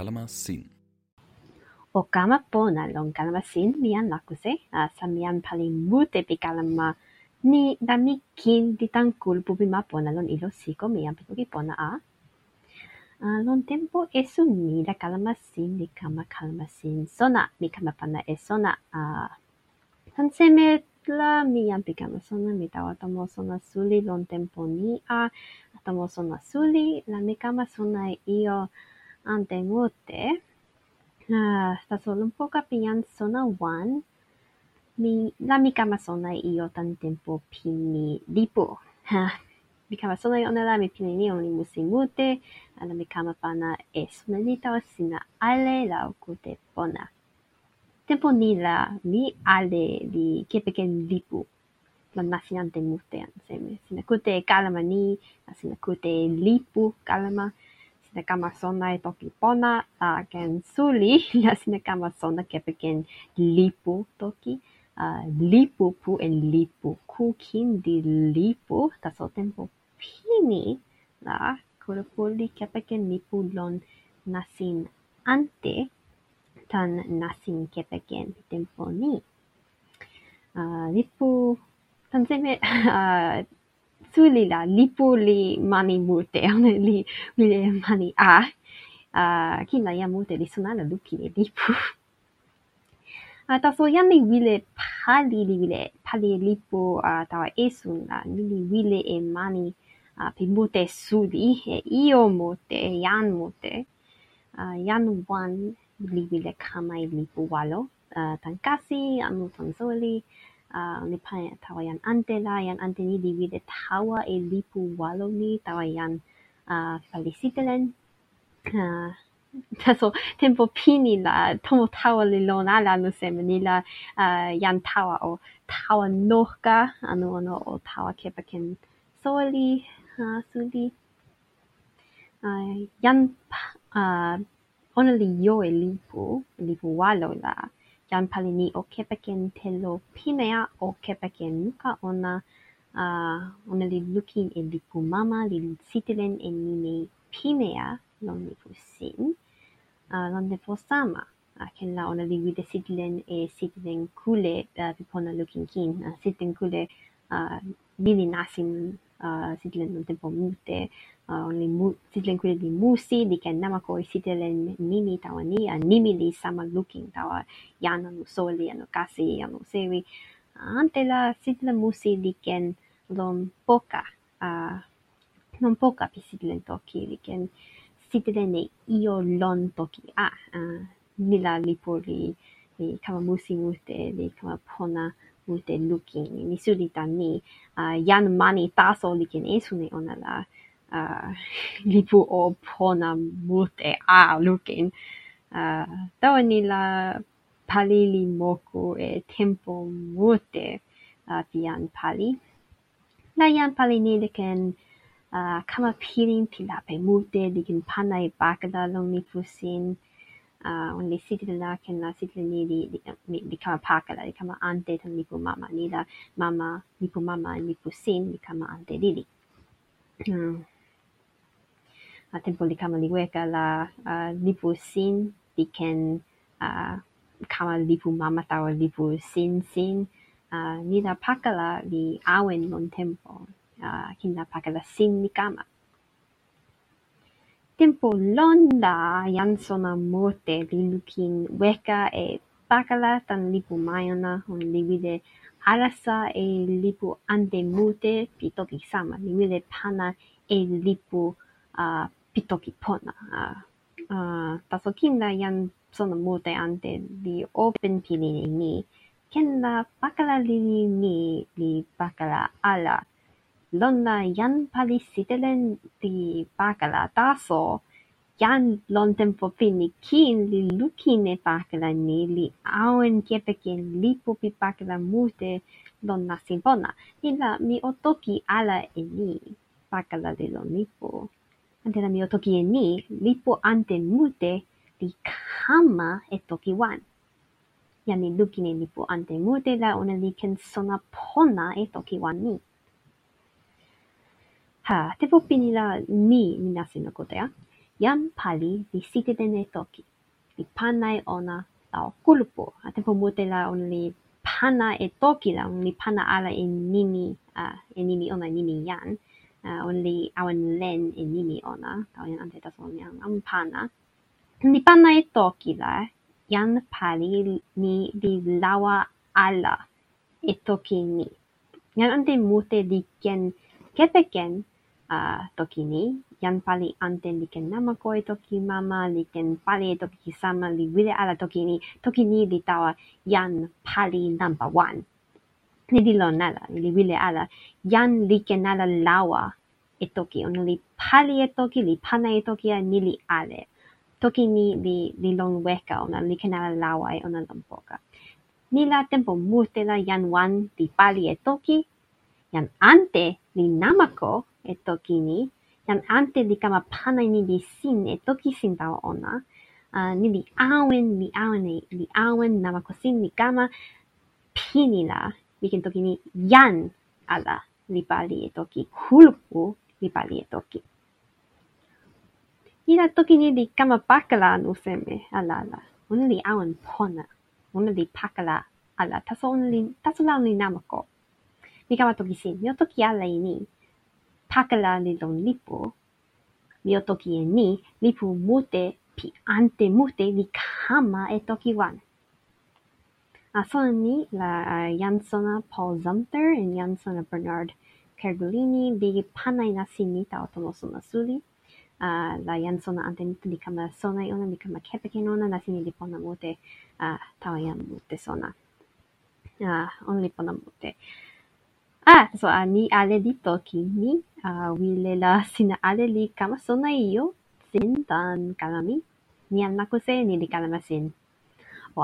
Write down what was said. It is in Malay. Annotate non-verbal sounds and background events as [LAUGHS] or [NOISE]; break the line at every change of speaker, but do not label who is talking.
kalama sin.
o kama pona lon kalama sin mi jan lakuse a sa mi jan pali mute pi kalama. Ni la mi kin li tan pi ma pona lon ilo siko mi jan pi pona a. a lon tempo esu ni la kalama sin li kama kalama sin sona mi kama pana e sona a. Tan seme la mi jan pi kama sona mi tawa tomo sona suli lon tempo ni a. Tomo sona suli la mi kama sona e iyo anteote. Uh, ah, está solo un poco pillan zona 1. Mi, la mi cama zona y yo tan tiempo pini dipo. Uh, [LAUGHS] ah, mi cama zona y onda la mi pini ni oni musimute. Ah, la mi cama pana es una dita o sina ale la ocute pona. Tiempo ni la mi ale di que pequeño dipo. La naciante mute, se me, se cute calma ni, se me cute lipu calma. Lassina Kamazona est en Clipona, uh, ken Suli, [LAUGHS] Lassina Kamazona kepe ken Lipu toki, uh, Lipu pu en Lipu kukin di Lipu, taso tempo pini, la kurupuli kepe ken Lipu lon nasin ante, tan nasin kepeken tempo ni. Uh, lipu, tan seme, uh, [LAUGHS] suli la lipu li mani mute ona [LAUGHS] li wile mani a. Uh, kina ia mute li sunala luki e lipu. Uh, taso jan li wile pali li wile pali e lipu uh, tawa esun la ni li wile e mani uh, pi mute suli e io mute e jan mute. Uh, jan wan li wile kama i lipu walo. Uh, tan kasi anu tan soli ni pa tawa jan ante la, jan ante ni li wile tawa e lipu walo ni, tawa uh, felicitelen. Taso tempo pini la, tomo tawa li lon ala anu seme ni la jan tawa o tawa nohka, anu ono o tawa kepaken soli, suli. Uh, ona li jo e lipu, lipu walo la, จันพาลินีโอเคปะเกนเทโลพี่เมียโอเคปะเกนก็ออนาอ่าออนาลิลูกินเอลิปูมามาลิลซิติเลนเอนีเมพี่เมียลองนิฟูซินอ่าลองนิฟูซามาอ่าเคนลาออนาลิวิเดซิติเลนเอซิติเลนคูเลอ่าพี่พอนาลูกินกินอ่าซิติเลนคูเล Ah, Nini ah, sitilen non tempo mute, ah, uh, li mu, sitelen kule li musi li ken namako i sitelen nimi tawa ni a nimi li sama looking tawa jan anu soli anu kasi anu sewi. Ante la sitelen musi li ken lon poka a non poka pi sitelen toki li ken sitelen e io lon toki a, uh, nila li por li li kama musi mute, li kama pona multe lukin ni sudita ni jan mani taso likin esuni ona la [LAUGHS] lipu o pona multe a lukin. Tawa ni la palili moku e tempo multe pi jan pali. La jan pali ni likin kama pirin pilape lape multe likin pana e bakala lon lipu sin. Uh, on li sitile la ken la sitile ni li, li, li, li kama pakala, li kama ante tan lipu mama. Ni la mama, lipu mama, lipu sin, li kama ante lili. Hmm. A tempo li kama li weka la uh, lipu sin li ken uh, kama lipu mama tawa lipu sin sin. Uh, ni la pakala li awen lon tempo uh, kin la pakala sin li kama tempo lon la jan sona mote li lukin weka e pakala tan lipu mayona on li wide alasa e lipu ante mute pi toki sama li wide pana e lipu uh, pitoki pona. Uh, uh, taso kin la jan sona mute ante li open pili ni, ken la pakala li ni li pakala ala. Lon la jan pali sitelen li pakala taso, jan lon tempo pini kin li lukin e pakala ni li awen kepeken lipo pi pakala mute lon nasin pona. La mi otoki ala e ni pakala li lon lipo. Ante la mi o toki e ni, lipo ante mute li kama e toki wan. Ia ni lukin e lipo ante mute la ona li ken sona pona e toki wan ni. Ha, te po pini la ni ni nasi no kote a. jan pali li sitelen e toki. Li pana e ona tawa kulupu. A tenpo mute la ona li pana e toki la, ona li pana ala e nimi, uh, e nimi ona, nimi jan. Uh, ona li awan len e nimi ona, tawa jan ante taso ona jan pana. Li pana e toki la, jan pali ni li lawa ala e toki ni. Jan ante mute li ken kepeken uh, toki ni. Jan pali ante li ken namako toki mama, li ken pali toki sama, li wile ala toki ni. Toki ni li tawa jan pali number one. Ni li lon nala, li wile ala. Jan li ken ala lawa e toki. Ona li pali e toki, li pana e toki a ni li ale. Toki ni li, li lon weka, ona li ken ala lawa e ona lon poka. Ni la tempo mute la jan wan li pali e toki, jan ante li namako toki ni, jan ante li kama pana ni li sin e toki sin tawa ona, uh, ni li awen, li awen e, li awen namako sin li kama pini la, li toki ni jan ala li pali e toki, kulupu li pali e toki. Ila toki ni li kama pakala anu seme, ala ala. Ona li awen pona. Ona li pakala ala. Taso ona li, taso la li namako. Mi kama toki sin. Mi o toki ala i ni. Pakala li lon lipu. Mi o toki e ni. Lipu mute pi ante mute li kama e toki wan. A sona ni la uh, jan sona Paul Zumter en jan sona Bernard Kergolini li panai na sini tau tomo sona suli. Uh, la jan sona ante ni li kama sona i ona li kama kepeken ona na sini li pona mute uh, tawa jan mute sona. Uh, ona li pona mute. Ah, so uh, ni ale li toki ni, wile la sina ale li tan kalami. Ni an makuse ni li kalama sin. O.